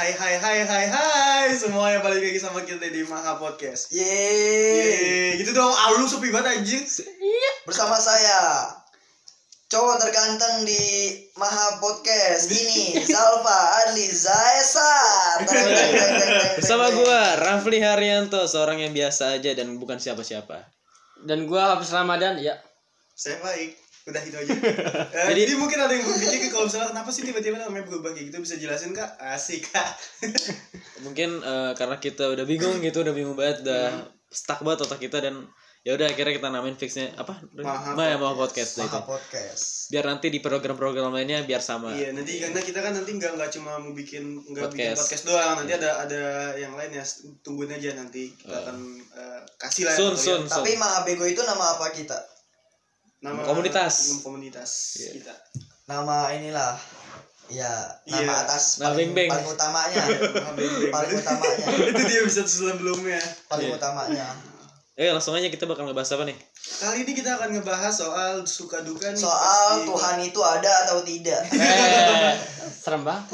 hai hai hai hai hai semuanya balik lagi sama kita di Maha Podcast. Yeay. Yeay, gitu dong. Ah, lu sepi banget anjing. Bersama saya cowok terganteng di Maha Podcast ini Salva Adli Zaesa. Bersama gua Rafli Haryanto, seorang yang biasa aja dan bukan siapa-siapa. Dan gua Hafiz Ramadan, ya. Saya baik. Udah itu aja. Eh, jadi, Jadi- mungkin ada yang berpikir kalau misalnya kenapa sih tiba-tiba namanya berubah kayak gitu bisa jelasin kak? Asik kak. Mungkin eh, karena kita udah bingung gitu, udah bingung banget, udah stuck banget otak kita dan ya udah akhirnya kita namain fixnya apa? Maha Maha, Maha Podcast. itu. Maha Podcast. Biar nanti di program-program lainnya biar sama. Iya nanti karena kita kan nanti nggak nggak cuma mau bikin nggak bikin Podcast. doang nanti ada ada yang lain ya tungguin aja nanti kita akan eh, kasih lah. Tapi Maha Bego itu nama apa kita? Nama Komunitas. nama komunitas Iya. kita Nama inilah ya nama Iya. atas Nama paling, beng-beng. paling utamanya paling utamanya itu dia bisa sebelumnya paling Iya. utamanya Eh langsung aja kita bakal ngebahas apa nih? kali ini kita akan ngebahas soal suka duka nih soal pasti. Tuhan itu ada atau tidak Eh, serem banget.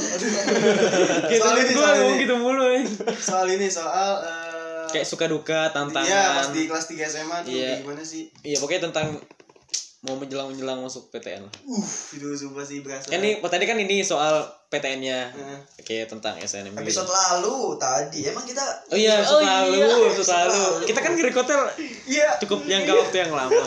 soal ini soal ini gitu mulu ya. soal ini soal eh, Kayak suka duka, tantangan. Iya, pas di kelas 3 SMA tuh Iya. gimana sih? Iya pokoknya tentang mau menjelang menjelang masuk PTN lah. Uh, itu sumpah sih berasa. Kan ini tadi kan ini soal PTN-nya. Nah, Oke tentang SNM. episode lalu tadi emang kita Oh iya, Oh selalu, iya, selalu. selalu. Kita kan nge-recordnya Iya. cukup jangka waktu yang lama.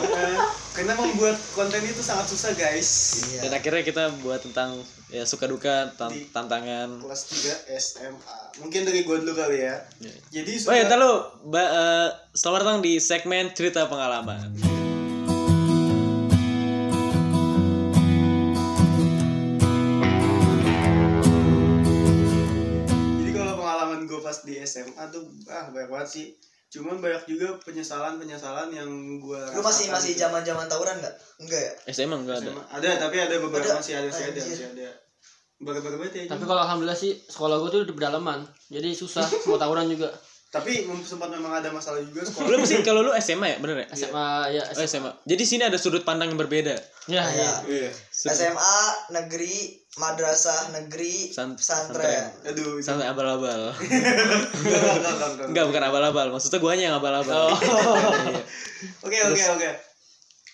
Karena membuat konten itu sangat susah, guys. iya Dan akhirnya kita buat tentang ya suka duka, tan- Di- tantangan. Kelas 3 SMA. Mungkin dari gua dulu kali ya. Iya. Jadi Oh ya, lu, ba- eh, selamat datang di segmen cerita pengalaman. SMA tuh ah banyak banget sih. Cuman banyak juga penyesalan-penyesalan yang gue lu masih masih zaman zaman tawuran nggak enggak ya SMA enggak ada. Ada, tapi ada beberapa Ada. masih ada, masih ada, masih ada. Beberapa ya. Tapi kalau alhamdulillah sih sekolah gua tuh di pedalaman. Jadi susah mau tawuran juga. Tapi sempat memang ada masalah juga sekolah. Lu mesti kalau lu SMA ya, bener ya? SMA ya Oh, SMA. Jadi sini ada sudut pandang yang berbeda. Ya, ya. Iya. Iya. Sudut- SMA negeri madrasah negeri San- pesantren Aduh. Sampai abal-abal. Enggak, bukan abal-abal. Maksudnya guanya yang abal-abal. Iya. Oke, oke, oke.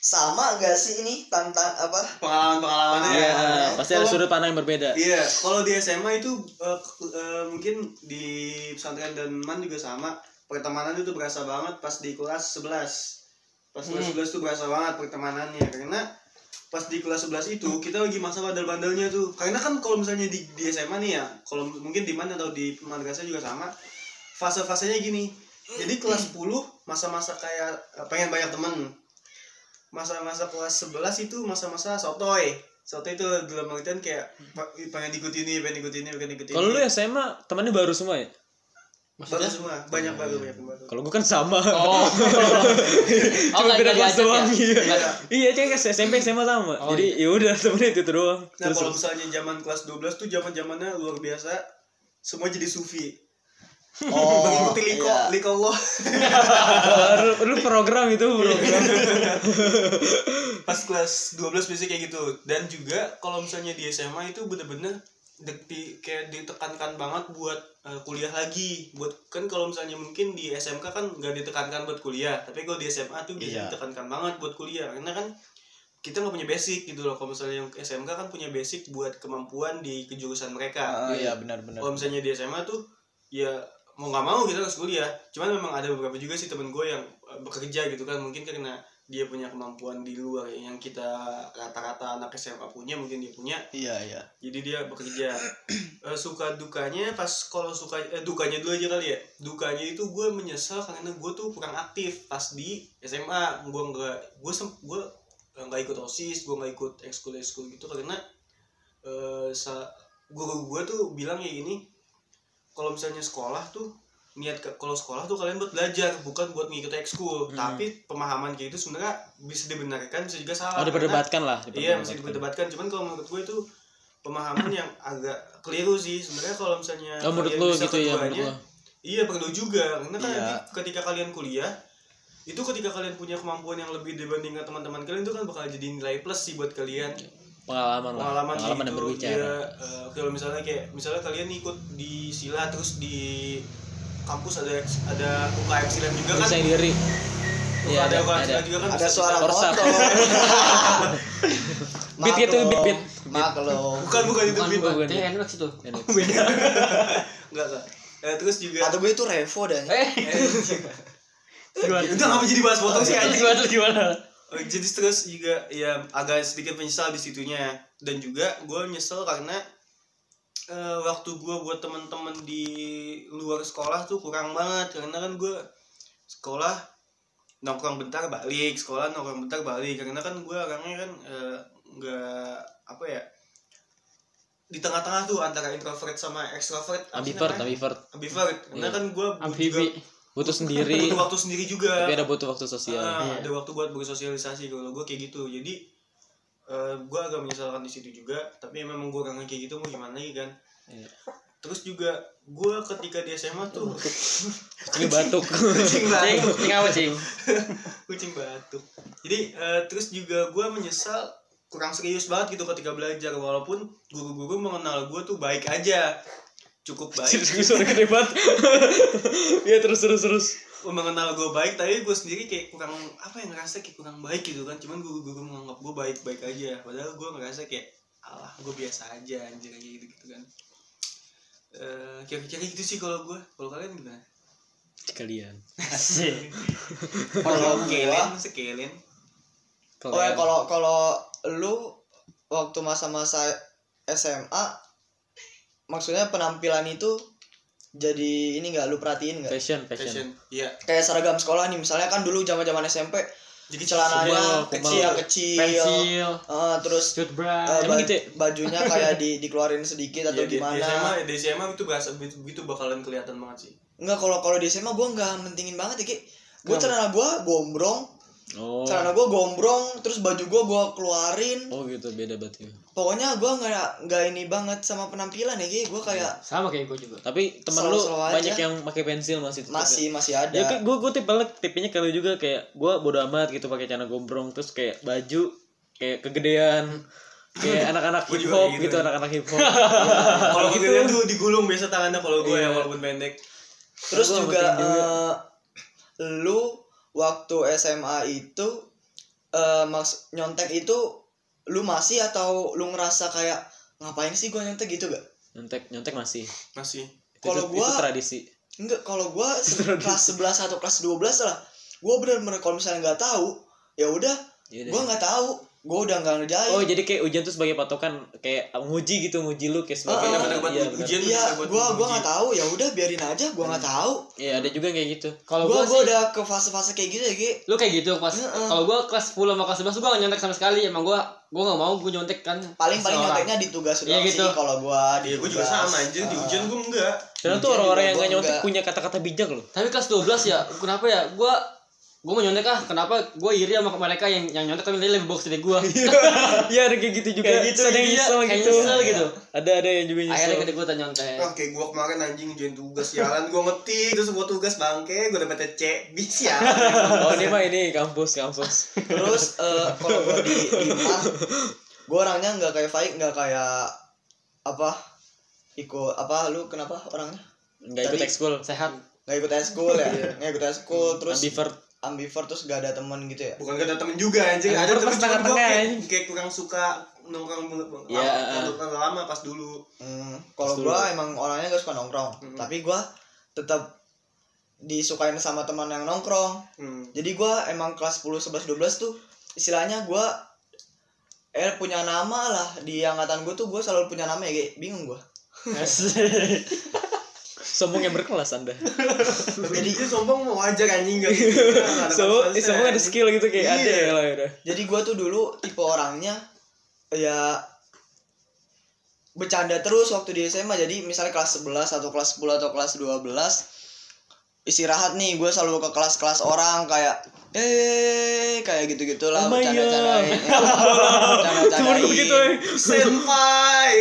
Sama gak sih ini tantang apa Pengalaman-pengalamannya. Iya, ya. pasti ada Kalau- sudut pandang yang berbeda. Iya, kalau di SMA itu ke- eh, mungkin di pesantren dan man juga sama. Pertemanan itu berasa banget pas di kelas 11. Pas kelas 11 tuh berasa banget pertemanannya karena pas di kelas 11 itu kita lagi masa bandel-bandelnya tuh. Karena kan kalau misalnya di, di SMA nih ya, kalau mungkin di mana atau di madrasah juga sama. Fase-fasenya gini. Jadi kelas 10 masa-masa kayak eh, pengen banyak temen. Masa-masa kelas 11 itu masa-masa sotoy. Sotoy itu dalam artian kayak pengen ikut ini, pengen ikut ini, pengen ikut ini. Kalau lu SMA temannya baru semua ya? baru Maksudnya? semua, banyak baru, banyak baru. Kalau gua kan sama. Oh. oh, Cuma enggak beda kelas ya. doang. Iya. Iya, cek SMP SMA sama. Oh, Jadi ya udah temennya itu doang. Nah, Terus kalau misalnya zaman kelas 12 tuh zaman-zamannya luar biasa. Semua jadi sufi. Oh Mengikuti liko, iya. liko Allah. lu, lu program itu program. Pas kelas 12 biasanya kayak gitu. Dan juga kalau misalnya di SMA itu bener-bener di- kayak ditekankan banget buat eh, kuliah lagi buat kan kalau misalnya mungkin di SMK kan nggak ditekankan buat kuliah tapi kalau di SMA tuh biasanya Iya. ditekankan banget buat kuliah karena kan kita nggak punya basic gitu loh kalau misalnya yang SMK kan punya basic buat kemampuan di kejurusan mereka Ah, iya benar-benar kalau misalnya di SMA tuh ya mau nggak mau kita harus kuliah. Cuman memang ada beberapa juga sih temen gue yang eh, bekerja gitu kan. Mungkin karena dia punya kemampuan di luar yang kita rata-rata anak SMA punya mungkin dia punya. Iya iya. Jadi dia bekerja. Eh, suka dukanya pas kalau suka eh, dukanya dulu aja kali ya. Dukanya itu gue menyesal karena gue tuh kurang aktif pas di SMA gue nggak gue sem gue nggak ikut osis gue nggak ikut ekskul ekskul gitu karena eh sa guru gue tuh bilang ya gini kalau misalnya sekolah tuh niat ke kalau sekolah tuh kalian buat belajar bukan buat ngikut ekskul Hmm. tapi pemahaman kayak itu sebenarnya bisa dibenarkan bisa juga salah Oh, Karena- diperdebatkan lah. Iya masih diperdebatkan, cuman kalau menurut gue itu pemahaman yang agak keliru sih sebenarnya kalau misalnya Oh, menurut lu gitu ya, menurut lu. iya perlu juga karena kan Iya. nanti ketika kalian kuliah itu ketika kalian punya kemampuan yang lebih dibandingkan teman-teman kalian itu kan bakal jadi nilai plus sih buat kalian pengalaman lah pengalaman, pengalaman gitu, yang berbicara. dia, eh, kalau misalnya kayak misalnya kalian ikut di sila terus di kampus ada ada UKM silat juga kan bisa diri Kalau Iya, ada ada, UKM ada. silat juga kan? Ada suara motor. Beat gitu, beat, beat. maklum. Bukan bukan itu beat. bukan. Dia Nmax itu. Enak. enggak enggak. Eh, terus juga atau gue itu revo dan eh. Gimana? Itu ngapa jadi bahas potong sih anjing? gimana gimana jadi terus juga ya agak sedikit menyesal di situnya. Dan juga gue nyesel karena eh, waktu gue buat teman-teman di luar sekolah tuh kurang banget. Karena kan gue sekolah nongkrong bentar balik sekolah nongkrong bentar balik. Karena kan gue orangnya kan eh, nggak apa ya di tengah-tengah tuh antara introvert sama extrovert. Ambivert ambivert. Ambivert. Karena Iya. kan gue butuh sendiri. butuh waktu sendiri juga. Tapi ada butuh waktu sosial. Ah, Iya. ada waktu buat bersosialisasi kalau gue kayak gitu. Jadi eh gue agak menyesalkan di situ juga. Tapi memang gue orangnya kayak gitu mau gimana lagi kan? Iya. terus juga gue ketika di SMA tuh ini batuk. Kucing cing batuk. cing apa cing kucing batuk. Jadi eh, terus juga gue menyesal kurang serius banget gitu ketika belajar. Walaupun guru-guru mengenal gue tuh baik aja cukup baik. Suara gede banget. Ya terus terus terus. Mengenal gue baik tapi gue sendiri kayak kurang apa yang ngerasa kayak kurang baik gitu kan. Cuman guru-guru menganggap gue baik baik aja. Padahal gue ngerasa kayak alah gue biasa aja anjir kayak gitu gitu kan. Eh, kira-kira gitu sih kalau gue kalau kalian gimana? Sekalian. Kalau sekalian gua sekalian oh ya kalau kalau lu waktu masa-masa SMA maksudnya penampilan itu jadi ini nggak? Lu perhatiin nggak? Fashion fashion. Fashion iya. Kayak seragam sekolah nih misalnya kan dulu zaman zaman SMP jadi celananya kecil kumal. kecil. pensil eh, terus Emang ba- gitu ya? bajunya kayak di dikeluarin sedikit atau Iya, di, di gimana? SMA di SMA itu berasa begitu, begitu bakalan kelihatan banget sih. Enggak kalau kalau di SMA gue nggak mentingin banget ya Ki. Gue celana gue gombrong, oh celana gue gombrong, terus baju gue gue keluarin. oh gitu beda berarti Pokoknya gue nggak nggak ini banget sama penampilan ya Ki. Gue kayak sama kayak gue juga tapi teman lu Slow-slow aja. banyak yang pakai pensil masih tetap ya? masih masih ada. ya kayak gue gue tipe tipenya kalau juga kayak gue bodo amat gitu pakai celana gombrong terus kayak baju kayak kegedean kayak anak-anak hip juga hop gitu. gitu anak-anak hip hop kalau gitu. kegedean tuh digulung biasa tangannya kalau gue Iya. ya walaupun pendek terus juga juga. eh, lu waktu SMA itu eh maks nyontek itu lu masih atau lu ngerasa kayak ngapain sih gue nyontek? Gitu gak? nyontek nyontek masih. Masih. Itu- Kalau itu, gua- itu tradisi. Enggak, kalau gue kelas 11 atau kelas 12 lah, gue bener-bener kalau misalnya nggak tahu, ya udah, gue deh. nggak tahu, gue udah nggak ngerjain. oh jadi kayak ujian tuh sebagai patokan kayak nguji gitu nguji lu kayak sebagai Ah, bener-bener buat iya, ujian Iya, gua uji. nggak tahu ya udah biarin aja, gua nggak tahu. Iya ada juga kayak gitu kalau Gua gue gua udah ke fase-fase kayak gitu ya, Ki. lu kayak gitu pas Heeh. kalau gue kelas 10 sama kelas 11 gue gak nyontek sama sekali emang gue gue gak mau gue nyontek kan Paling paling Seorang. nyonteknya di tugas Iya, doang gitu. sih kalau gua di Iya, gue juga sama anjir di ujian gue enggak. karena tuh orang-orang yang gak nyontek punya kata-kata bijak loh tapi kelas 12 ya kenapa ya gue gue mau nyontek ah kenapa gue iri sama mereka yang yang nyontek tapi dia lebih box dari gue iya ada kayak gitu juga Kayak gitu, ada yang iya, nyesel kayak gitu nyesel gitu. ada ada yang juga nyesel akhirnya kita gue nyontek Ah, kayak gue kemarin anjing ngerjain tugas sialan gue ngetik terus buat tugas bangke gue dapetnya C bisa oh ini mah ini kampus kampus Terus eh, kalau gua di di gua orangnya nggak kayak Faik, nggak kayak apa? Ikut apa lu kenapa orangnya? nggak ikut ekskul sehat Nggak ikut eskul ya? Nggak ikut eskul terus ambivert ambivert terus gak ada temen gitu ya? bukan gak ada temen juga anjing Ada gue tengah-tengah, kayak, kayak kurang suka nongkrong Iya. nongkrong lama pas dulu Hmm, kalau dulu. emang orangnya gak suka nongkrong, Hmm. tapi gua tetap disukain sama teman yang nongkrong. hmm. Jadi gua emang kelas 10 11 12 tuh istilahnya gua eh punya nama lah di angkatan gua tuh gua selalu punya nama ya, Ge. bingung gua. sombong yang berkelas anda jadi itu sombong mau wajar anjing gak gitu ada so sombong ada skill gitu kayak ada Iya. ya lah udah Jadi gua tuh dulu tipe orangnya ya bercanda terus waktu di SMA. Jadi misalnya kelas 11 atau kelas 10 atau kelas 12 istirahat nih gue selalu ke kelas-kelas orang kayak eh kayak gitu-gitu lah Oh. Ya, bercanda-candain. cuma begitu ya senpai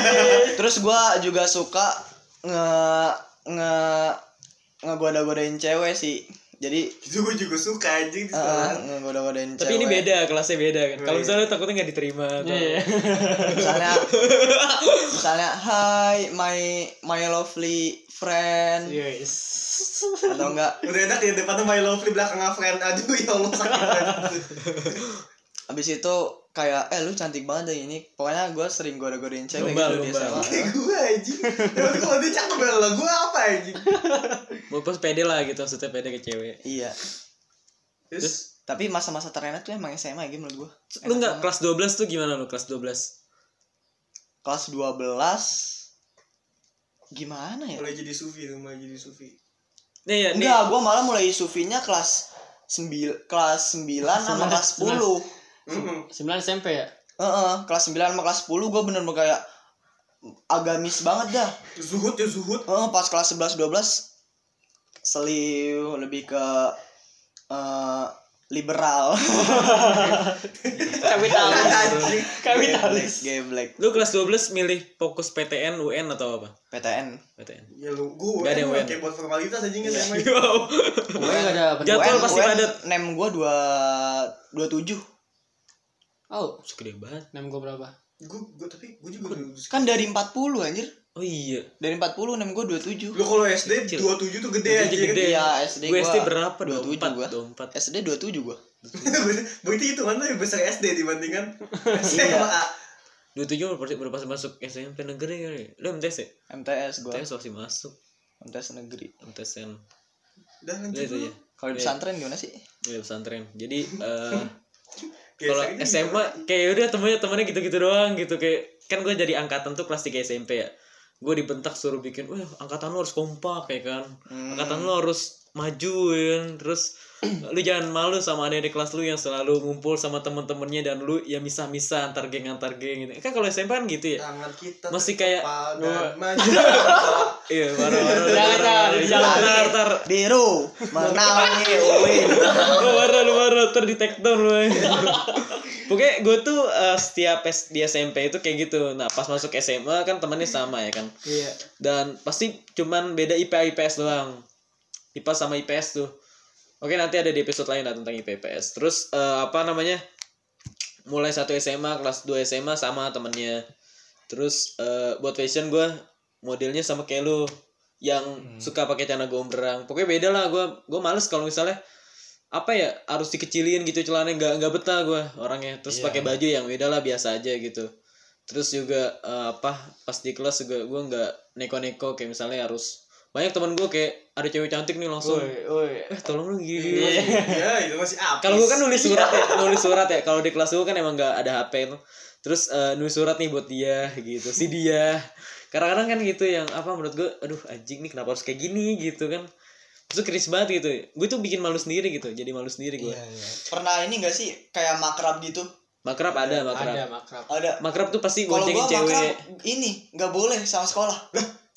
terus gua juga suka nge nge ngegoda-godain cewek sih jadi itu gue juga suka anjing di uh, sekolah ngoda-ngodain Tapi ini cewek. beda, kelasnya beda kan. Kalau Iya. misalnya takutnya nggak diterima atau Iya. misalnya misalnya hi my my lovely friend Yes. atau enggak udah enak ya depannya my lovely belakangnya friend aduh ya Allah sakit banget. abis itu kayak eh lu cantik banget deh ini. Pokoknya gue sering goda-godain cewek Gombal, gitu di. SMA. kayak gue anjing. Tapi kalau dia cakep ya lah. Gue apa anjing? Mau pas pede lah gitu maksudnya pede ke cewek. iya. Terus? Tapi masa-masa terenak tuh emang SMA gitu menurut gue Lu nggak kelas 12 tuh gimana lu kelas 12? kelas 12 gimana ya? Mulai jadi sufi tuh mulai jadi sufi. Nih ya, nih. enggak gue malah mulai sufinya kelas 9 kelas 9 sama kelas 10 9 SMP ya? Heeh, kelas 9 sama kelas 10 gue bener-bener kayak agamis banget dah. zuhud ya zuhud Heeh, pas kelas 11 12 seliu lebih ke eh, liberal. Kapitalis. Kapitalis. Geblek. Lu kelas 12 milih fokus PTN, UN atau apa? PTN. PTN. ya lu gue Nggak ada yang UN. kayak buat formalitas anjing kan SMA Wow. Gue gak ada Jadwal pasti padat. Nem gue 2 27. Oh, Segede banget. nem gue berapa? gue gue tapi gue juga lulus Kan dari 40 anjir. Oh iya. Dari 40 nem gue 27. lu kalau SD Kecil. 27 tuh gede 27 anjing gede. Iya, SD Gue SD gua berapa? 27 gua. 24. 24. SD 27 gue. berarti hitungan lu lebih besar SD dibandingkan Iya. SMA 27 berarti berapa masuk SMP negeri kali. Lu MTS ya? MTS gue. MTS masih masuk. MTS negeri. MTSN. Udah lanjut lu ya. Kalau di Iya. pesantren gimana sih? Iya pesantren. Jadi eh Kayak kalau SMA kayak udah temennya temennya gitu-gitu doang gitu. Kayak kan gue jadi angkatan tuh kelas 3 SMP ya. Gue dibentak suruh bikin wah angkatan lu harus kompak ya kan. Hmm. angkatan lu harus majuin terus lu jangan malu sama adik-adik kelas lu yang selalu ngumpul sama temen-temennya dan lu ya misah-misah antar geng antar geng gitu kan kalau SMP kan gitu ya tangan kita Masih kayak- iya baru baru Jangan, jangan, jangan. ntar Biru menaungi Uin. lu baru lu baru di take down lu Pokoknya gue tuh eh, setiap di SMP itu kayak gitu. Nah pas masuk SMA kan temennya sama ya kan. Iya. Dan pasti cuman beda IPA IPS doang. IPA sama IPS tuh. Oke nanti ada di episode lain lah tentang IPA IPS. Terus eh, apa namanya? Mulai satu SMA kelas 2 SMA sama temennya. Terus eh, buat fashion gue modelnya sama kayak lu yang suka pakai celana gombrang. Pokoknya beda lah gue. Gue males kalau misalnya apa ya harus dikecilin gitu celananya nggak nggak betah gue orangnya terus Iya. pakai baju yang beda lah biasa aja gitu terus juga eh, apa pas di kelas juga gue nggak neko-neko kayak misalnya harus banyak teman gue kayak ada cewek cantik nih langsung. Woi, woi. eh tolong lu gini gini ya itu masih apa kalau gue kan nulis surat ya nulis surat ya. Kalau di kelas gue kan emang nggak ada HP itu. Terus eh, nulis surat nih buat dia gitu. Si dia. Kadang-kadang kan gitu yang apa menurut gue aduh anjing nih kenapa harus kayak gini? gitu kan. Terus keris banget gitu. Gue tuh bikin malu sendiri gitu. Jadi malu sendiri gue Iya, iya. Pernah ini gak sih kayak makrab gitu? makrab ada makrab. Ada makrab. Ada. makrab tuh pasti Kalau boncengin gua makrab cewek. ini nggak boleh sama sekolah.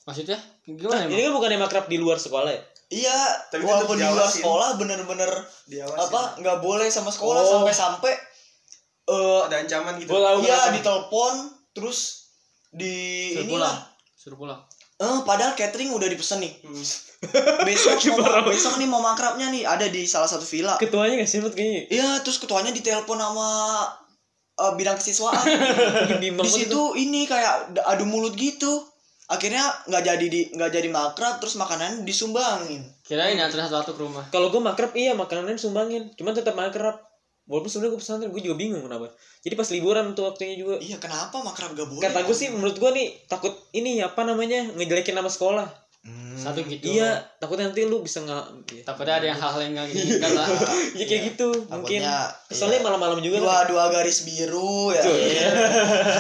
Maksudnya? Gimana ini emang? kan bukannya makrab di luar sekolah ya Iya, Tapi walaupun di luar sekolah bener-bener Diawasin. apa nggak boleh sama sekolah Oh. sampai-sampai eh ada ancaman gitu iya ditelepon terus di Suruh inilah pulang. Suruh pulang. eh padahal catering udah dipesen nih Hmm. besok mau, besok nih mau makrabnya nih ada di salah satu villa ketuanya gak sih kayaknya iya terus ketuanya ditelepon sama eh, bidang kesiswaan di situ ini kayak adu mulut gitu akhirnya nggak jadi di nggak jadi makrab terus makanan disumbangin Kirain anterin satu-satu ke rumah. kalau gue makrab iya makanannya sumbangin cuman tetap makrab walaupun sebenarnya gue pesantren gue juga bingung kenapa jadi pas liburan tuh waktunya juga iya kenapa makrab gak boleh kata gue sih menurut gue nih takut ini apa namanya ngejelekin nama sekolah Hmm. Satu gitu. iya takutnya nanti lu bisa nggak iya. Takutnya ada yang hal-hal yang nggak diinginkan lah. ya kayak gitu mungkin Takutnya, soalnya iya. malam-malam juga dua dua garis biru ya Iya.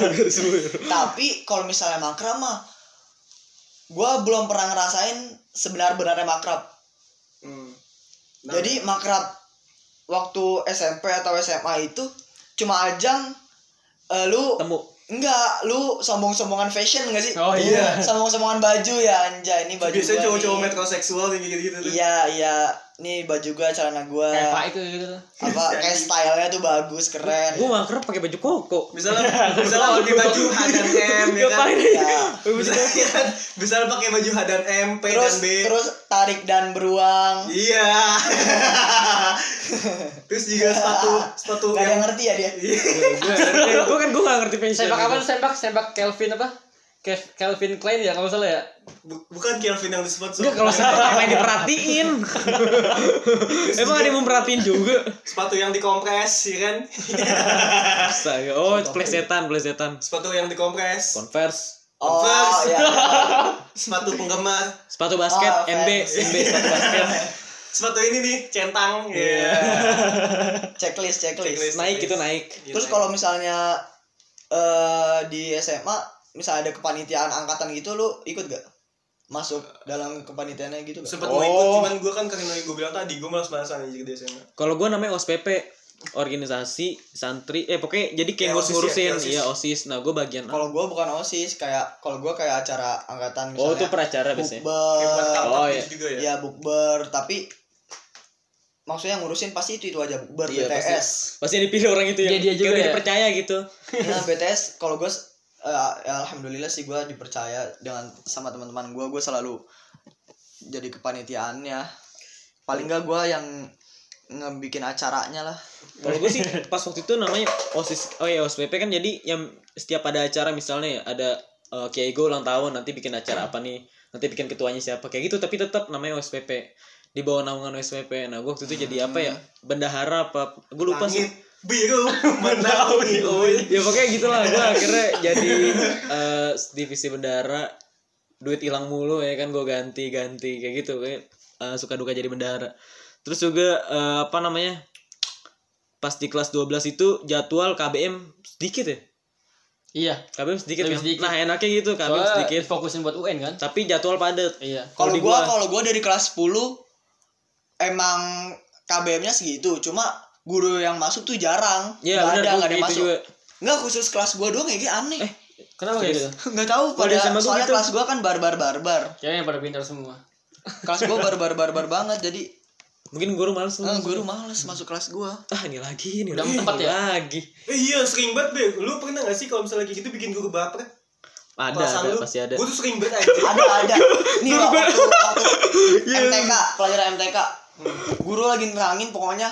tapi kalau misalnya makrab mah gua belum pernah ngerasain sebenar-benarnya makrab. Hmm. Nah, jadi makrab waktu SMP atau SMA itu cuma ajang eh, lu temu. Enggak lu sombong-sombongan fashion enggak sih? Oh iya. sombong-sombongan baju ya anjay ini baju biasanya cowok-cowok metroseksual yang gitu gitu tuh. Iya iya nih baju gua celana gua. Kayak Pak itu gitu. Apa kayak stylenya tuh bagus keren. Gue gak kerap pakai baju koko. Misalnya misalnya pakai baju H dan M ya kan? ya. misalnya, misalnya pakai baju H dan M P terus dan B. terus tarik dan beruang. Iya. Terus juga sepatu sepatu gak yang ngerti ya dia? Gue kan gue gak ngerti fashion Sembak apa? Sembak sembak Kelvin apa? Kelvin Klein ya kalau salah ya. bu- bukan Kelvin yang disebut Enggak kalau apa yang diperhatiin. Emang ada yang memperhatiin juga? Sepatu yang dikompres ya kan? Astaga Oh plesetan plesetan. Sepatu yang dikompres. Converse. Oh Converse. ya sepatu penggemar. Sepatu basket Oh, NB fans. NB sepatu basket. Sepatu ini nih centang Iya. ya checklist checklist. Checklist. Naik itu naik. Terus kalau misalnya eh di SMA misalnya ada kepanitiaan angkatan gitu lu ikut gak? Masuk dalam kepanitiaannya gitu gak? sempat Oh. mau ikut cuman gue kan karena gue bilang tadi gue malas-malasan aja di SMA Kalau gue namanya OSPP organisasi santri eh pokoknya jadi kayak Ya, ngurus-ngurusin ya, OSIS. iya OSIS. Nah gue bagian kalau gua bukan osis kayak kalau gua kayak acara angkatan oh misalnya itu peracara biasanya? bukber. Oh, gitu iya. juga ya? Ya bukber. Tapi maksudnya ngurusin pasti itu itu aja bukber Iya, BTS pasti yang dipilih orang itu ya Dia- dia juga ya? dipercaya gitu. Nah BTS kalau gue alhamdulillah sih gue dipercaya dengan sama teman-teman gue gue selalu jadi kepanitiaannya paling gak gue yang ngebikin acaranya lah. Kalau gue sih pas waktu itu namanya OSIS oh ya OSPP kan jadi yang setiap ada acara misalnya ya ada eh, Kiai Go ulang tahun nanti bikin acara apa nih? Nanti bikin ketuanya siapa? Kayak gitu tapi tetap namanya OSPP di bawah naungan OSPP nah gue waktu itu jadi apa ya? Bendahara apa? Gue lupa sih biru menaungi oi ya pokoknya gitulah. Gue akhirnya jadi eh, divisi bendahara duit hilang mulu ya kan. Gue ganti ganti. Kayak gitu kayak eh, suka duka jadi bendahara terus juga eh, apa namanya pas di kelas 12 itu jadwal KBM sedikit ya? Iya. KBM sedikit, Lebih kan? sedikit. nah enaknya gitu KBM Soalnya sedikit. fokusin buat UN kan. tapi jadwal padat. Iya. kalau di gue gua- kalau gue dari kelas 10 emang KBM-nya segitu. Cuma guru yang masuk tuh jarang. Iya nggak benar ada gua nggak ada yang gitu masuk. juga. Nggak khusus kelas gue doang ya Gi, aneh. Eh, Kenapa kayak gitu? nggak tahu pada SMA gua soalnya gitu. kelas gue kan barbar barbar Kayaknya pada pintar semua. kelas gue barbar barbar banget jadi mungkin guru males eh, guru males masuk kelas gue ah ini lagi ini Udah lagi, empat ya? lagi. Eh, iya sering banget be. Lu pernah gak sih kalau misalnya kayak gitu bikin guru baper? Ada Perasaan ada lu, pasti ada. Gue tuh sering banget aja ada ada. Nih Wak, waktu, waktu MTK pelajaran MTK guru lagi nerangin pokoknya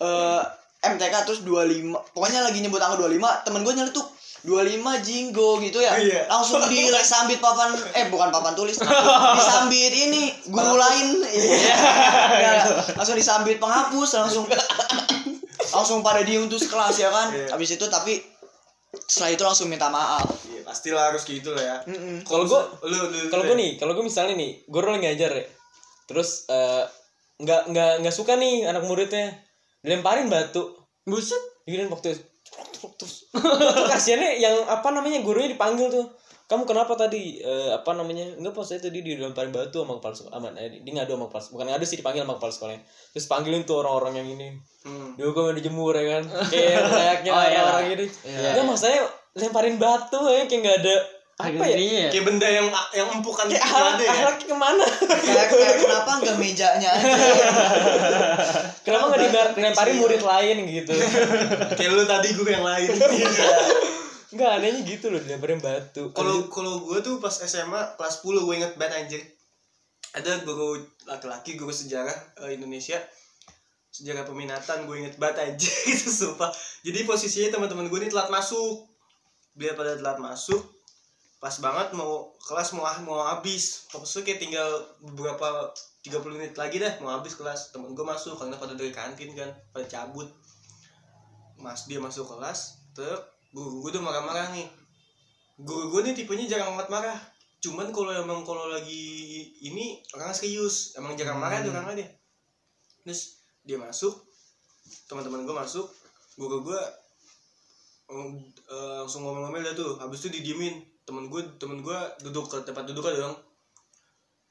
eh MTK terus 25 pokoknya lagi nyebut angka 25 temen gue nyeletuk 25 jinggo gitu ya. Iya. langsung disambit papan eh bukan papan tulis disambit ini guru lain. iya. Langsung disambit penghapus langsung. Langsung pada diem tuh sekelas ya kan? Iya. habis itu tapi setelah itu langsung minta maaf. Iya pastilah harus gitu lah ya. Mm-mm. kalau gue kalau gue nih kalau gue misalnya nih guru lagi ngajar ya. Terus eh, nggak nggak nggak suka nih anak muridnya dilemparin batu. Buset. Gini waktu itu terus tuh kasihannya yang apa namanya gurunya dipanggil tuh. Kamu kenapa tadi Eh, apa namanya enggak pas saya tadi dilemparin batu sama kepala sekolah. Aman eh, dia ngadu sama kepala bukan ngadu sih dipanggil sama kepala sekolahnya. Terus panggilin tuh orang-orang yang ini. Hmm. dihukum dijemur ya kan? Kayak layaknya Oh, iya. orang ini Iya. enggak maksudnya lemparin batu ya kayak nggak ada apa ya? ya. kayak benda yang yang empukan kayak gitu ahlak ada ya? ahlaknya ke mana? Kayak, kayak kenapa nggak mejanya aja? Kenapa nggak dilemparin murid lain gitu? Kayak lu tadi gue yang lain. Enggak anehnya gitu loh dilemparin batu. Kalau kalau gue tuh pas SMA kelas 10 gue inget banget anjir. Ada guru laki-laki guru sejarah eh, Indonesia. Sejarah peminatan gue inget banget aja itu sumpah. Jadi posisinya teman-teman gue ini telat masuk. Dia pada telat masuk pas banget mau kelas mau mau habis. Maksudnya kayak tinggal beberapa 30 menit lagi dah mau habis kelas. Temen gue masuk karena pada dari kantin kan pada cabut. Mas dia masuk kelas terus guru gue tuh marah-marah nih. Guru gue nih tipenya jarang amat marah. Cuman kalau emang kalau lagi ini orang serius. Emang jarang marah tuh orangnya dia. Terus dia masuk teman-teman gue masuk. Guru gue eh, langsung ngomel-ngomel dah tuh. Habis itu didiemin temen gue temen gue duduk ke tempat duduk kan dong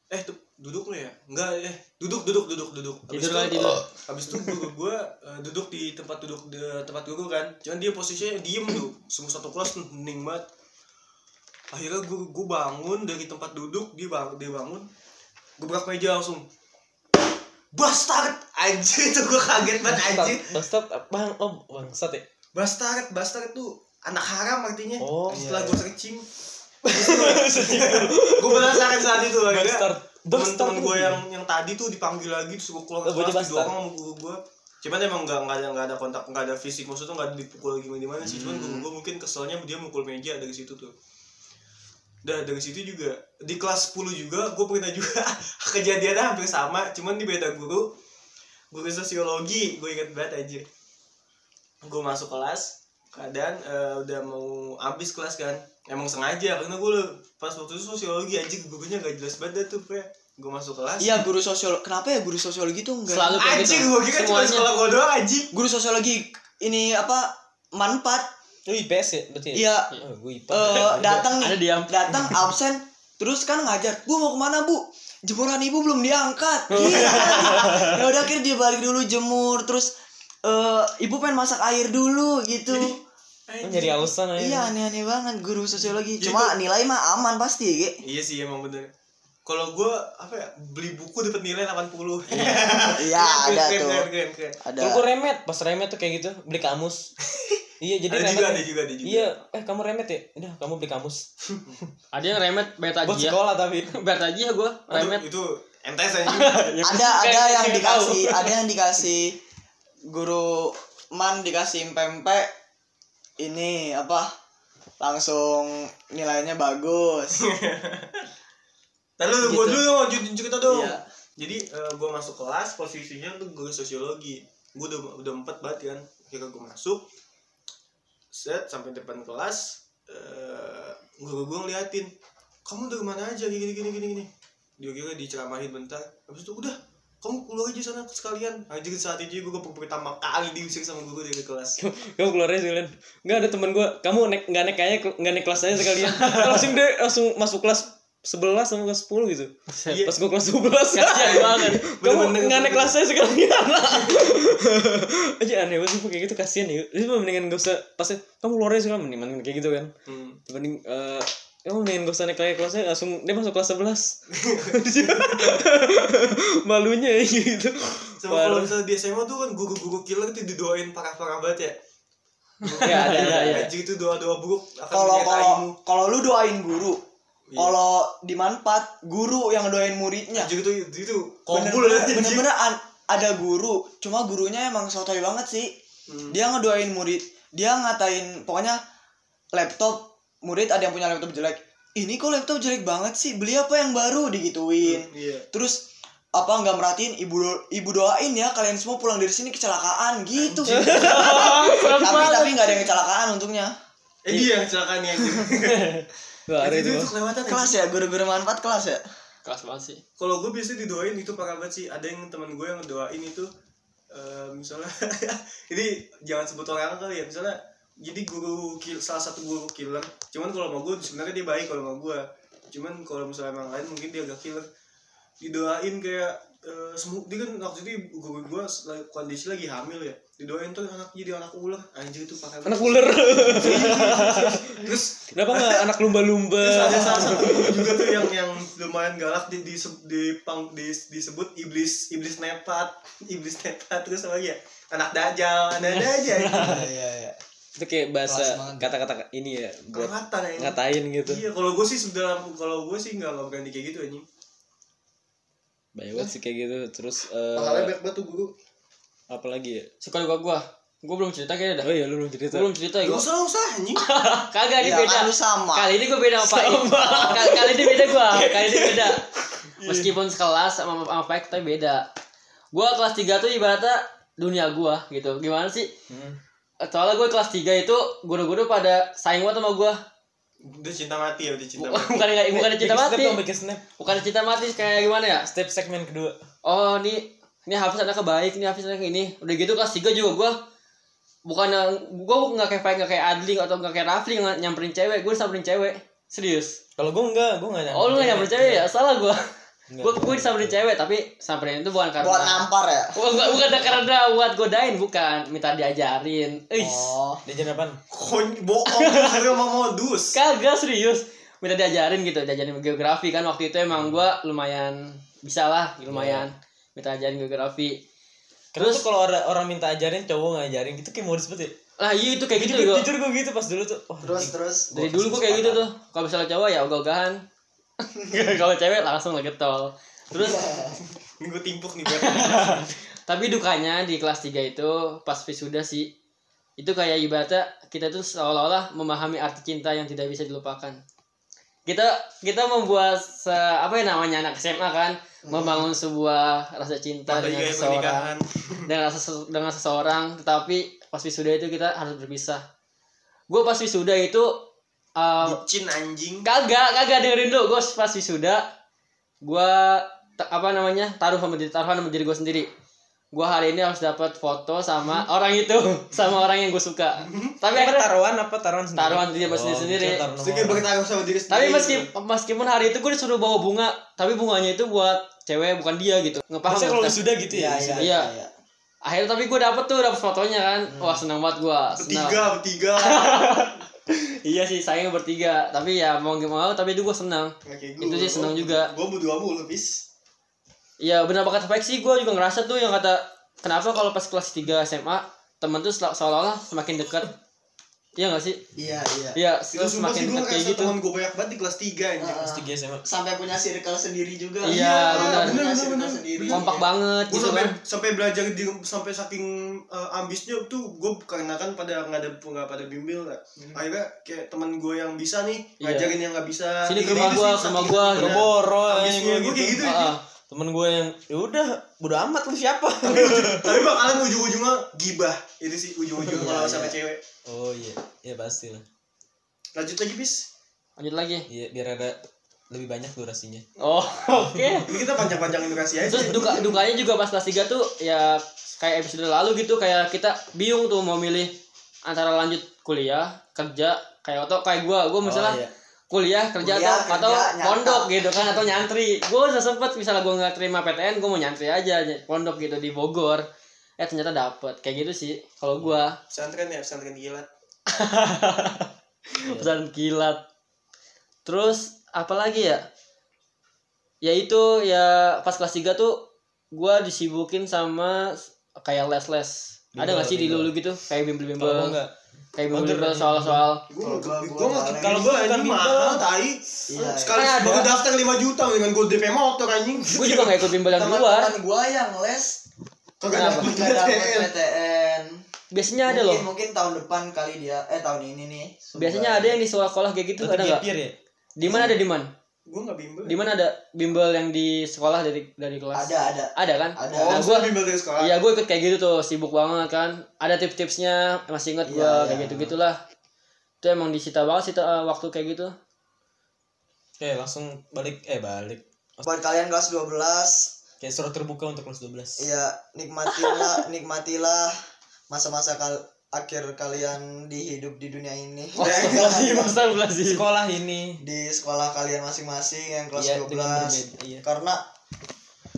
eh tuh duduk lu ya? Enggak eh duduk duduk duduk duduk. Habis Tidur itu tidur. habis itu guru gue eh, duduk di tempat duduk di tempat guru kan. Cuman dia posisinya diem tuh semua satu kelas hening banget. Akhirnya gue gue bangun dari tempat duduk dia bang dia bangun gue berak meja langsung. Bastard! Anjir itu gue kaget banget anjir. Bastard, bang, oh bangsat ya. bastard bastard tuh anak haram artinya. Oh, setelah iya, gue searching. Gue penasaran saat itu Bastard temen-temen gue yang yang tadi tuh dipanggil lagi terus gue keluar Oh, kelas didorong sama guru gue cuman emang nggak nggak ada nggak ada kontak nggak ada fisik maksudnya nggak dipukul gimana gimana sih. Cuman Hmm. guru gue mungkin keselnya dia mukul meja dari situ tuh. Dah dari situ juga di kelas 10 juga gue pernah juga kejadiannya hampir sama cuman di beda guru guru sosiologi gue inget banget aja gue masuk kelas keadaan eh, udah mau habis kelas kan emang sengaja karena gue pas waktu itu sosiologi aja gurunya gak jelas banget dah tuh gue gue masuk kelas Iya guru sosiologi. Kenapa ya guru sosiologi tuh enggak? Selalu kayak anjing gitu. gue kira cuma Semuanya. sekolah gue doang anjing Guru sosiologi ini apa? Manfaat. Lu IPS ya berarti? Iya. Oh, gue IPA. eh datang nih. Datang absen. Terus kan ngajar. Bu mau ke mana bu? Jemuran ibu belum diangkat. Iya. ya udah akhirnya dia balik dulu jemur. Terus eh ibu pengen masak air dulu gitu. Nyari alasan aja. Iya aneh-aneh banget guru sosiologi. Jadi Cuma nilai mah aman pasti ya. Ge. iya sih emang bener kalau gue apa ya beli buku dapat nilai 80 Iya ada keren, tuh. keren, keren, keren. Ada. Gue remet, pas remet tuh kayak gitu, beli kamus. iya, jadi ada remet. juga ada juga ada juga Iya, eh kamu remet ya? Udah, kamu beli kamus. Ada yang remet bayar Buat taji ya. sekolah tapi. Bayar taji ya gue Aduh, remet. itu MTS aja ada ada yang dikasih ada yang dikasih guru man dikasih pempek ini apa langsung nilainya bagus Lalu Gitu. gue dulu dong, lanjutin cerita dong. Iya. Jadi gue masuk kelas, posisinya tuh guru sosiologi. Gue udah udah empat banget kan. Akhirnya gue masuk, set sampai depan kelas. eh guru gue ngeliatin, kamu dari mana aja gini gini gini gini. Dia kira diceramahin bentar. Habis itu udah, kamu keluar aja sana sekalian. Anjir saat itu gue pertama kali diusir sama guru dari kelas. Kamu keluar aja sekalian. Enggak ada teman gue. Kamu naik nggak naik kayaknya nggak naik kelas aja sekalian. langsung deh langsung masuk kelas 11 sama kelas 10 gitu. Iya. Pas gue kelas 11 Kasihan banget. Kamu nggak naik kelas aja sekalian. aja aneh banget sih kayak gitu kasihan ya. Itu mendingan gak usah pas kamu keluar aja sekalian mendingan kayak gitu kan. Hmm. Dibanding eh kamu mendingan gak usah naik lagi kelasnya langsung dia masuk kelas 11 malunya ya gitu Sama kalau misalnya di SMA tuh kan guru-guru killer tuh didoain parah-parah banget ya. ya ada ada Iya, Anjir itu doa-doa buruk akan kalau kalau kalau lu doain guru Iya. kalau di manfaat guru yang doain muridnya Anjir itu itu bener, anjir. bener-bener an- ada guru cuma gurunya emang sotoy banget sih Hmm. dia ngedoain murid dia ngatain pokoknya laptop murid ada yang punya laptop jelek. Ini kok laptop jelek banget sih? Beli apa yang baru? Digituin. Iya. terus apa nggak merhatiin ibu do- ibu doain ya kalian semua pulang dari sini kecelakaan gitu. Tapi tapi nggak ada yang kecelakaan untungnya. Eh dia yang kecelakaan ada itu. kelewatan kelas ya? Guru-guru manfaat kelas ya? Kelas banget sih. Kalau gue biasanya didoain itu parah banget sih. Ada yang teman gue yang doain itu eh, misalnya ini jangan sebut orang kali ya. Misalnya jadi guru kill, salah satu guru killer. Cuman kalau sama gue sebenarnya dia baik kalau sama gue cuman kalau misalnya emang lain mungkin dia agak killer. Didoain kayak eh, semu dia kan waktu itu guru gue kondisi lagi hamil ya. Didoain tuh anak jadi anak ular. Anjir itu parah anak ular. Terus kenapa nggak anak lumba-lumba? Terus ada salah satu juga tuh yang yang lumayan galak di di, di, pang- di disebut iblis iblis nepat iblis nepat terus apa lagi ya? Anak dajal ada aja iya iya itu kayak bahasa kata-kata ini ya buat kelihatan ya ngatain gitu iya kalau gue sih sudah kalau gue sih nggak nggak berani kayak gitu anjing banyak banget sih kayak gitu terus eh, pahalanya banyak banget tuh guru apa lagi ya Suka gua gua. Gua belum cerita kayaknya dah. oh iya lu belum cerita Gua belum cerita ya gua. usah gak usah anjing Kagak ini ya beda. kan lu sama Kali ini gue beda sama Pak. Kali, kali ini beda gua. Kali ini beda. Meskipun sekelas sama sama Pak tapi beda. Gua kelas 3 tuh ibaratnya dunia gua gitu. Gimana sih? Hmm. Soalnya gue kelas 3 itu guru-guru pada saing banget sama gua. udah cinta mati ya udah cinta mati bukan enggak bukan cinta mati. snap dong, bikin snap Bukan cinta mati kayak gimana ya? step segmen kedua Oh, ini ini Hafiz anaknya baik, ini Hafiz anaknya ini. Udah gitu kelas 3 juga gua bukan gua nggak kayak nggak kayak Adli atau nggak kayak Rafli nggak nyamperin cewek, gue samperin cewek. Serius. kalau gue enggak gue enggak Oh, lu nggak nyamperin cewek ya? Salah gua. Gua gue disamperin cewek tapi samperin itu bukan karena buat nampar ya Bukan, bukan, bukan karena buat godain, bukan. Minta diajarin. Eis. oh dia jadi apaan kon bohong lu mau modus Kagak serius. Minta diajarin gitu, diajarin geografi kan waktu itu emang gua lumayan bisa lah, lumayan. minta ajarin geografi Terus kalau orang, orang minta ajarin cowok ngajarin gitu kayak modus banget ya. lah iya itu kayak gitu Jujur, gue jujur gue gitu pas dulu tuh. Wah, terus terus dari dulu gue kayak gitu tuh kalau misalnya cowok ya ogah-ogahan kalau cewek langsung lagi tol terus Ini gue timpuk nih buat. tapi dukanya di kelas 3 itu pas wisuda sih itu kayak ibaratnya kita tuh seolah-olah memahami arti cinta yang tidak bisa dilupakan. Kita kita membuat se, apa ya namanya anak SMA kan membangun sebuah rasa cinta Apalagi dengan seseorang. dengan sese- dengan seseorang tetapi pas wisuda itu kita harus berpisah. Gue pas wisuda itu uh, Bucin anjing. kagak kagak dengerin dulu gue pas wisuda gue apa namanya taruh sama diri taruhan sama diri gue sendiri gue hari ini harus dapat foto sama orang itu sama orang yang gue suka tapi apa akhirnya taruhan apa taruhan sendiri? Taruhan diri Oh, taruh orang. bertaruh sama diri sendiri. tapi meski meskipun hari itu gue disuruh bawa bunga tapi bunganya itu buat cewek bukan dia gitu nggak paham Maksudnya kalau sudah gitu ya? iya wisuda? iya Iya. akhirnya tapi gue dapet tuh dapet fotonya kan wah senang banget gue senang bertiga, bertiga. iya sih sayang bertiga tapi ya mau gak mau tapi itu gue senang Itu sih senang juga. Gue berdua mulu, bis. Iya benar banget baik sih gue juga ngerasa tuh yang kata kenapa kalau pas kelas 3 SMA teman tuh seolah-olah semakin dekat iya gak sih iya iya iya Itu terus sumpah sih semakin gue dekat kayak gitu teman gue banyak banget di kelas 3 anjing. Kelas tiga SMA. sampai punya circle sendiri juga Iya, benar. punya Benar, circle benar, sendiri kompak banget gue gitu sampai kan sampai belajar di sampai saking uh, ambisnya tuh gue karena kan pada nggak ada nggak pada bimbel lah akhirnya kayak teman gue yang bisa nih Hmm. Iya. ngajarin yang nggak bisa Sini ke Gitu rumah gua, gua, bener. Gue boro ambisnya gue kayak gitu ah. Temen gue yang ya udah bodo amat lu siapa? tapi bakalan ujung-ujungnya gibah itu sih ujung-ujungnya Iya, kalau iya. sama cewek oh iya, ya pasti lah. lanjut lagi bis lanjut lagi Iya biar ada lebih banyak durasinya. oh oke ini kita panjang-panjangin durasi aja terus duka dukanya juga pas kelas 3 tuh ya kayak episode lalu gitu kayak kita bingung tuh mau milih antara lanjut kuliah kerja kayak atau kayak gua gua misalnya Oh, iya. Kuliah kerja Kuliah, atau atau kerja, nyantap. pondok gitu kan atau nyantri. Gue udah sempet misalnya gue nggak terima PTN gue mau nyantri aja pondok gitu di Bogor. Eh ternyata dapet. Kayak gitu sih kalau gue pesantren ya pesantren kilat. Pesan kilat. Terus apa lagi ya? Ya itu ya pas kelas 3 tuh gue disibukin sama kayak les-les. Ada Bimbel, gak sih di bimbel. lulu gitu? Kayak gua enggak. Kayak bimbel-bimbel aja. soal-soal. Gue Kalau gua- gue nggak gue anjing bimbel. mahal tai. Iya, sekali iya. baru daftar 5 juta dengan gue DP motor anjing. Gue juga gak ikut bimbel yang di luar teman-teman gua. yang les. Kagak Kenapa? dapet nggak PTN biasanya ada loh. mungkin tahun depan kali dia eh tahun ini nih. Biasanya ada yang di sekolah-sekolah kayak gitu ada nggak? Ya? di mana ada di mana gue nggak bimbel. Di mana ada bimbel yang di sekolah dari dari kelas? Ada ada. Ada kan? Ada. oh nah, gue gue bimbel dari sekolah. Iya gue ikut kayak gitu tuh sibuk banget kan. Ada tips-tipsnya masih inget gue Iya, kayak iya. gitu gitulah itu emang disita banget sih eh, waktu kayak gitu. Oke langsung balik eh balik. buat kalian kelas 12 Kayak surat terbuka untuk kelas 12 Iya, nikmatilah, nikmatilah masa-masa kal akhir kalian di hidup di dunia ini. Masih masa belasi Sekolah ini di sekolah kalian masing-masing yang kelas Iya, dengan 12. berbeda, iya. Karena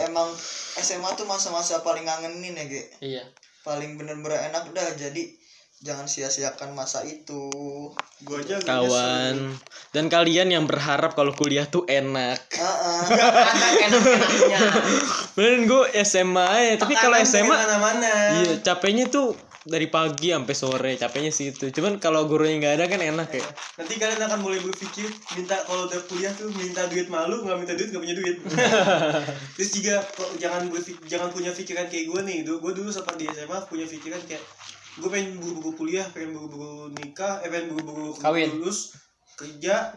emang SMA tuh masa-masa paling ngangenin ya, Ge. iya Paling bener-bener enak dah. Jadi jangan sia-siakan masa itu. gue aja Kawan Dan kalian yang berharap kalau kuliah tuh enak Heeh. Beneran gue SMA ya Tapi kalau SMA Iya capeknya tuh dari pagi sampai sore capeknya sih itu cuman kalau gurunya nggak ada kan enak ya. Nanti kalian akan mulai berpikir minta kalau udah kuliah tuh minta duit malu nggak minta duit nggak punya duit. Terus juga kok jangan berpik- jangan punya pikiran kayak gue nih. Gue dulu sempat di SMA punya pikiran kayak gue pengen buru-buru kuliah pengen buru-buru nikah eh pengen buru-buru Kawin. lulus kerja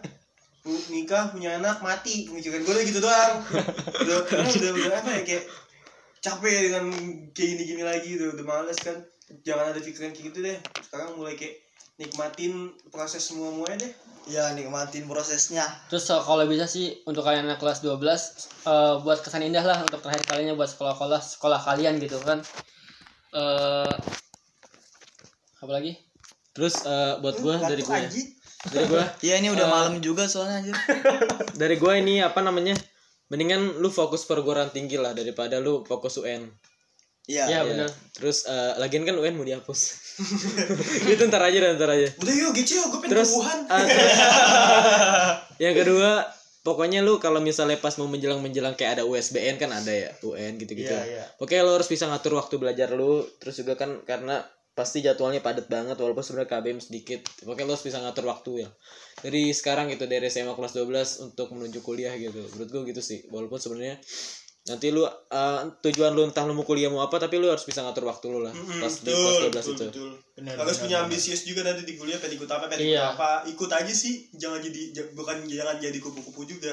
nikah punya anak mati. Pemikiran gue udah gitu doang. Udah udah udah apa ya kayak capek dengan kayak gini-gini lagi udah udah males kan jangan ada pikiran kayak gitu deh. Sekarang mulai kayak nikmatin proses semua muanya deh. Ya, nikmatin prosesnya. terus eh, kalau bisa sih untuk kalian anak kelas 12 eh, buat kesan indah lah untuk terakhir kalinya buat sekolah-sekolah sekolah kalian gitu kan. Eh apa lagi? Terus eh, buat gue dari gue ya. Dari gue Iya, ini udah Eh, malam juga soalnya anjir. dari gue ini apa namanya mendingan lu fokus perguruan tinggi lah daripada lu fokus UN Iya. Iya, Ya. benar. terus eh, lagian kan UN mau dihapus itu ntar aja ntar aja udah yuk gitu yuk gue pengen terus Wuhan ah, terus yang kedua pokoknya lu kalau misalnya pas mau menjelang menjelang kayak ada USBN kan ada ya UN gitu gitu Iya, iya. Oke lo harus bisa ngatur waktu belajar lu terus juga kan karena pasti jadwalnya padat banget walaupun sebenarnya KBM sedikit pokoknya lo harus bisa ngatur waktu ya dari sekarang gitu dari SMA kelas 12 untuk menuju kuliah gitu menurut gue gitu sih walaupun sebenarnya nanti lu uh, tujuan lu entah lu mau kuliah mau apa tapi lu harus bisa ngatur waktu lu lah Mm-mm, pas di betul, kelas 12 betul, itu betul. Benar, harus benar, punya benar. ambisius juga nanti di kuliah pengen ikut apa pengen Iya. ikut apa ikut aja sih jangan jadi j- bukan jangan jadi kupu-kupu juga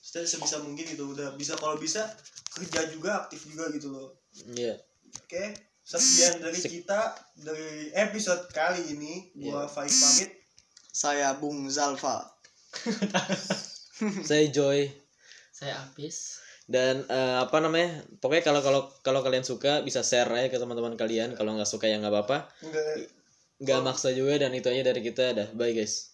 kita sebisa mungkin gitu udah bisa kalau bisa kerja juga aktif juga gitu loh Iya oke sekian dari kita dari episode kali ini gua Faiz pamit Saya Bung Zalfa. saya Joy Saya Apis. Dan eh, apa namanya pokoknya kalau kalau kalau kalian suka bisa share aja ke teman-teman kalian. Kalau nggak suka ya nggak apa-apa. Nggak. Maksa juga dan itu aja dari kita. Dah bye guys